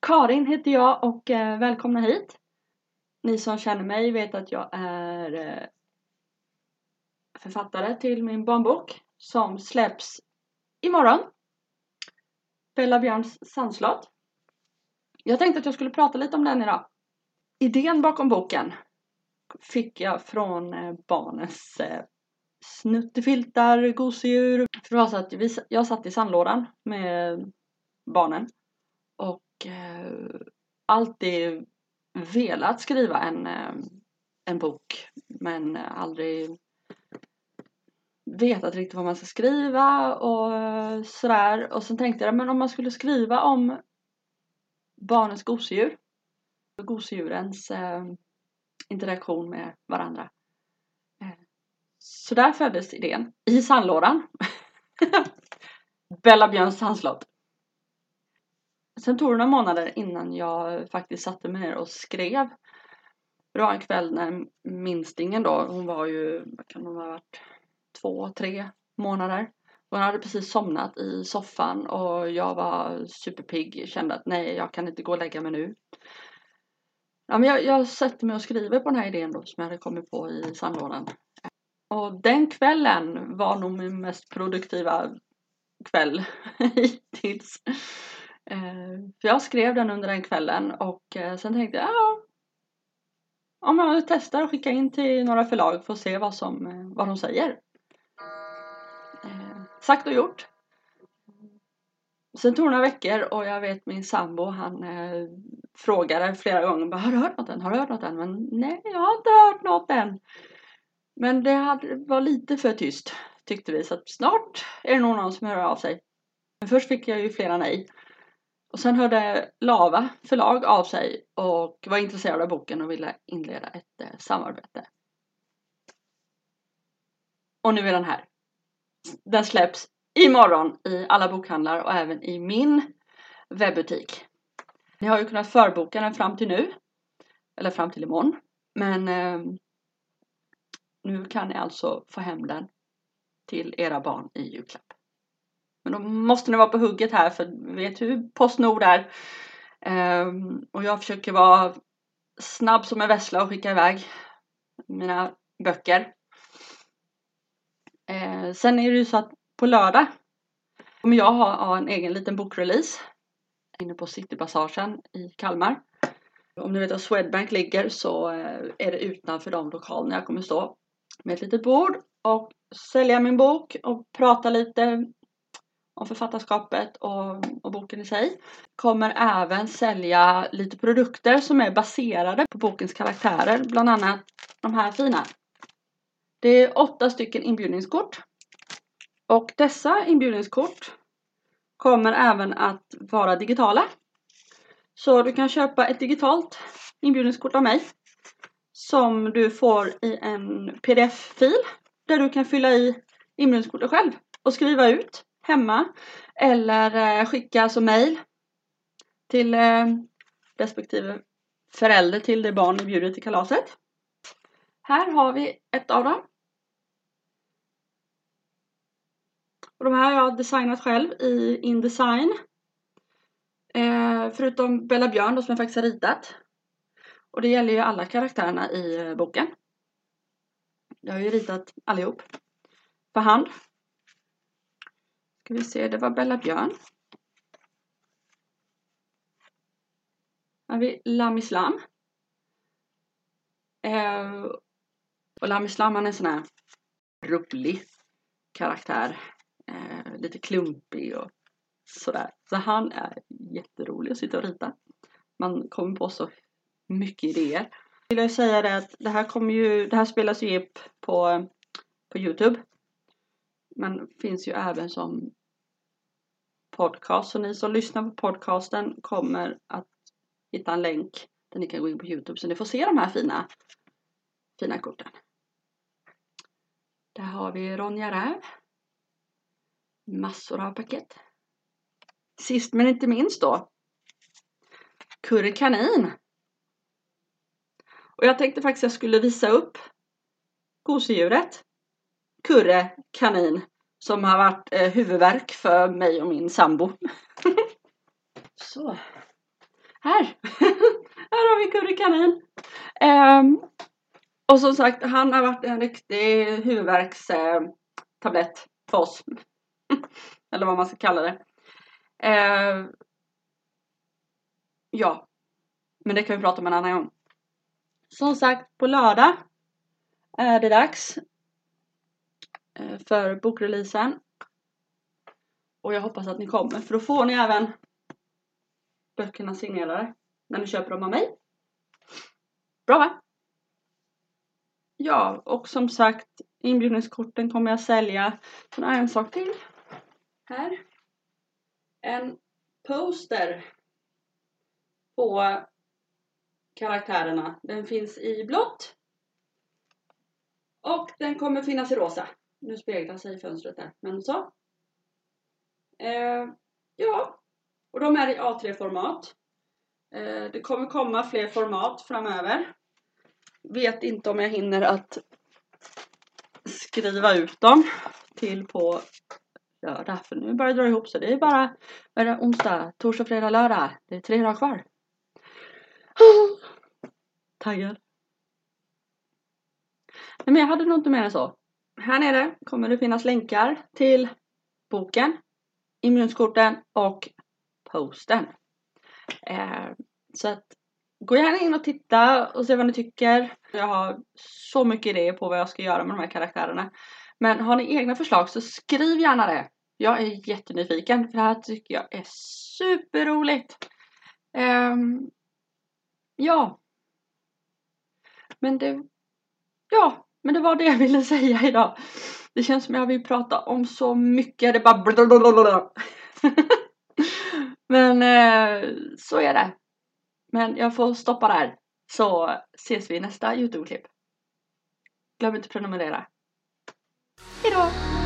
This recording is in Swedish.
Karin heter jag och eh, välkomna hit. Ni som känner mig vet att jag är eh, författare till min barnbok som släpps imorgon. Bella Björns sandslott. Jag tänkte att jag skulle prata lite om den idag. Idén bakom boken fick jag från eh, barnens eh, snuttefiltar, gosedjur. För det var så att vi, jag satt i sandlådan med barnen och eh, alltid velat skriva en, eh, en bok men aldrig vetat riktigt vad man ska skriva och sådär. Och sen tänkte jag, men om man skulle skriva om barnens gosedjur, gosedjurens eh, interaktion med varandra. Eh, så där föddes idén, i sandlådan. Bella Björns sandslott. Sen tog det några månader innan jag faktiskt satte mig ner och skrev. Det var en kväll när minstingen då, hon var ju, vad kan hon ha varit, två, tre månader. Hon hade precis somnat i soffan och jag var superpigg, kände att nej, jag kan inte gå och lägga mig nu. Ja, men jag, jag sätter mig och skriver på den här idén då som jag hade kommit på i sandlådan. Och den kvällen var nog min mest produktiva kväll hittills. Eh, för jag skrev den under den kvällen och eh, sen tänkte jag, ah, ja, om jag testar att skicka in till några förlag för att se vad, som, eh, vad de säger. Sagt och gjort. Sen tog det några veckor och jag vet min sambo han eh, frågade flera gånger Har du hört något än? Har du hört något än? Men nej, jag har inte hört något än. Men det hade, var lite för tyst tyckte vi så att snart är det nog någon som hör av sig. Men först fick jag ju flera nej. Och sen hörde Lava förlag av sig och var intresserad av boken och ville inleda ett eh, samarbete. Och nu är den här. Den släpps imorgon i alla bokhandlar och även i min webbutik. Ni har ju kunnat förboka den fram till nu. Eller fram till imorgon. Men eh, nu kan ni alltså få hem den till era barn i julklapp. Men då måste ni vara på hugget här för vet hur Postnord är. Eh, och jag försöker vara snabb som en vessla och skicka iväg mina böcker. Eh, sen är det ju så att på lördag kommer jag ha en egen liten bokrelease inne på Citypassagen i Kalmar. Om ni vet var Swedbank ligger så eh, är det utanför de lokalerna jag kommer stå med ett litet bord och sälja min bok och prata lite om författarskapet och, och, boken i sig. Kommer även sälja lite produkter som är baserade på bokens karaktärer, bland annat de här fina. Det är åtta stycken inbjudningskort och dessa inbjudningskort kommer även att vara digitala. Så du kan köpa ett digitalt inbjudningskort av mig som du får i en pdf-fil där du kan fylla i inbjudningskortet själv och skriva ut hemma eller eh, skicka som mail till eh, respektive förälder till det barn ni bjuder till kalaset. Här har vi ett av dem. Och de här har jag designat själv i Indesign. Eh, förutom Bella Björn då, som jag faktiskt har ritat. Och det gäller ju alla karaktärerna i eh, boken. Jag har ju ritat allihop. För hand. Ska vi se, det var Bella Björn. Här har vi Lam Islam. Eh, och Lam Islam han är en sån här rolig karaktär eh, lite klumpig och sådär. Så han är jätterolig att sitta och rita. Man kommer på så mycket idéer. Jag vill säga det att det här kommer ju, det här spelas ju upp på, på Youtube. Men finns ju även som podcast. Så ni som lyssnar på podcasten kommer att hitta en länk där ni kan gå in på Youtube så ni får se de här fina, fina korten. Där har vi Ronja Räv massor av paket. Sist men inte minst då. Curry kanin. Och jag tänkte faktiskt att jag skulle visa upp gosedjuret. Kurre kanin. Som har varit eh, huvudvärk för mig och min sambo. Så. här! här har vi Curry Kanin! Um, och som sagt, han har varit en riktig huvudvärkstablett uh, för oss. Eller vad man ska kalla det. Uh, ja, men det kan vi prata om en annan gång. Som sagt, på lördag är det dags Eh, för bokreleasen. Och jag hoppas att ni kommer för då får ni även böckerna signerade när ni köper dem av mig. Bra va? Ja, och som sagt inbjudningskorten kommer jag sälja. Sen har jag en sak till. Här. En poster på karaktärerna. Den finns i blått. Och den kommer finnas i rosa. Nu speglar sig fönstret där, men så. Eh, ja, och de är i A3-format. Eh, det kommer komma fler format framöver. Vet inte om jag hinner att skriva ut dem till på lördag. För nu börjar det dra ihop sig. Det är bara vad är det, onsdag, torsdag, fredag, lördag. Det är tre dagar kvar. Taggad. Nej Men jag hade nog inte mer än så. Här nere kommer det finnas länkar till boken, immunskorten och posten. Eh, så att gå gärna in och titta och se vad ni tycker. Jag har så mycket idéer på vad jag ska göra med de här karaktärerna. Men har ni egna förslag så skriv gärna det. Jag är jättenyfiken för det här tycker jag är superroligt. Eh, ja. Men det, ja, men det var det jag ville säga idag. Det känns som jag vill prata om så mycket. Det bara Men eh, så är det. Men jag får stoppa där. Så ses vi i nästa Youtube-klipp. Glöm inte att prenumerera. Hejdå!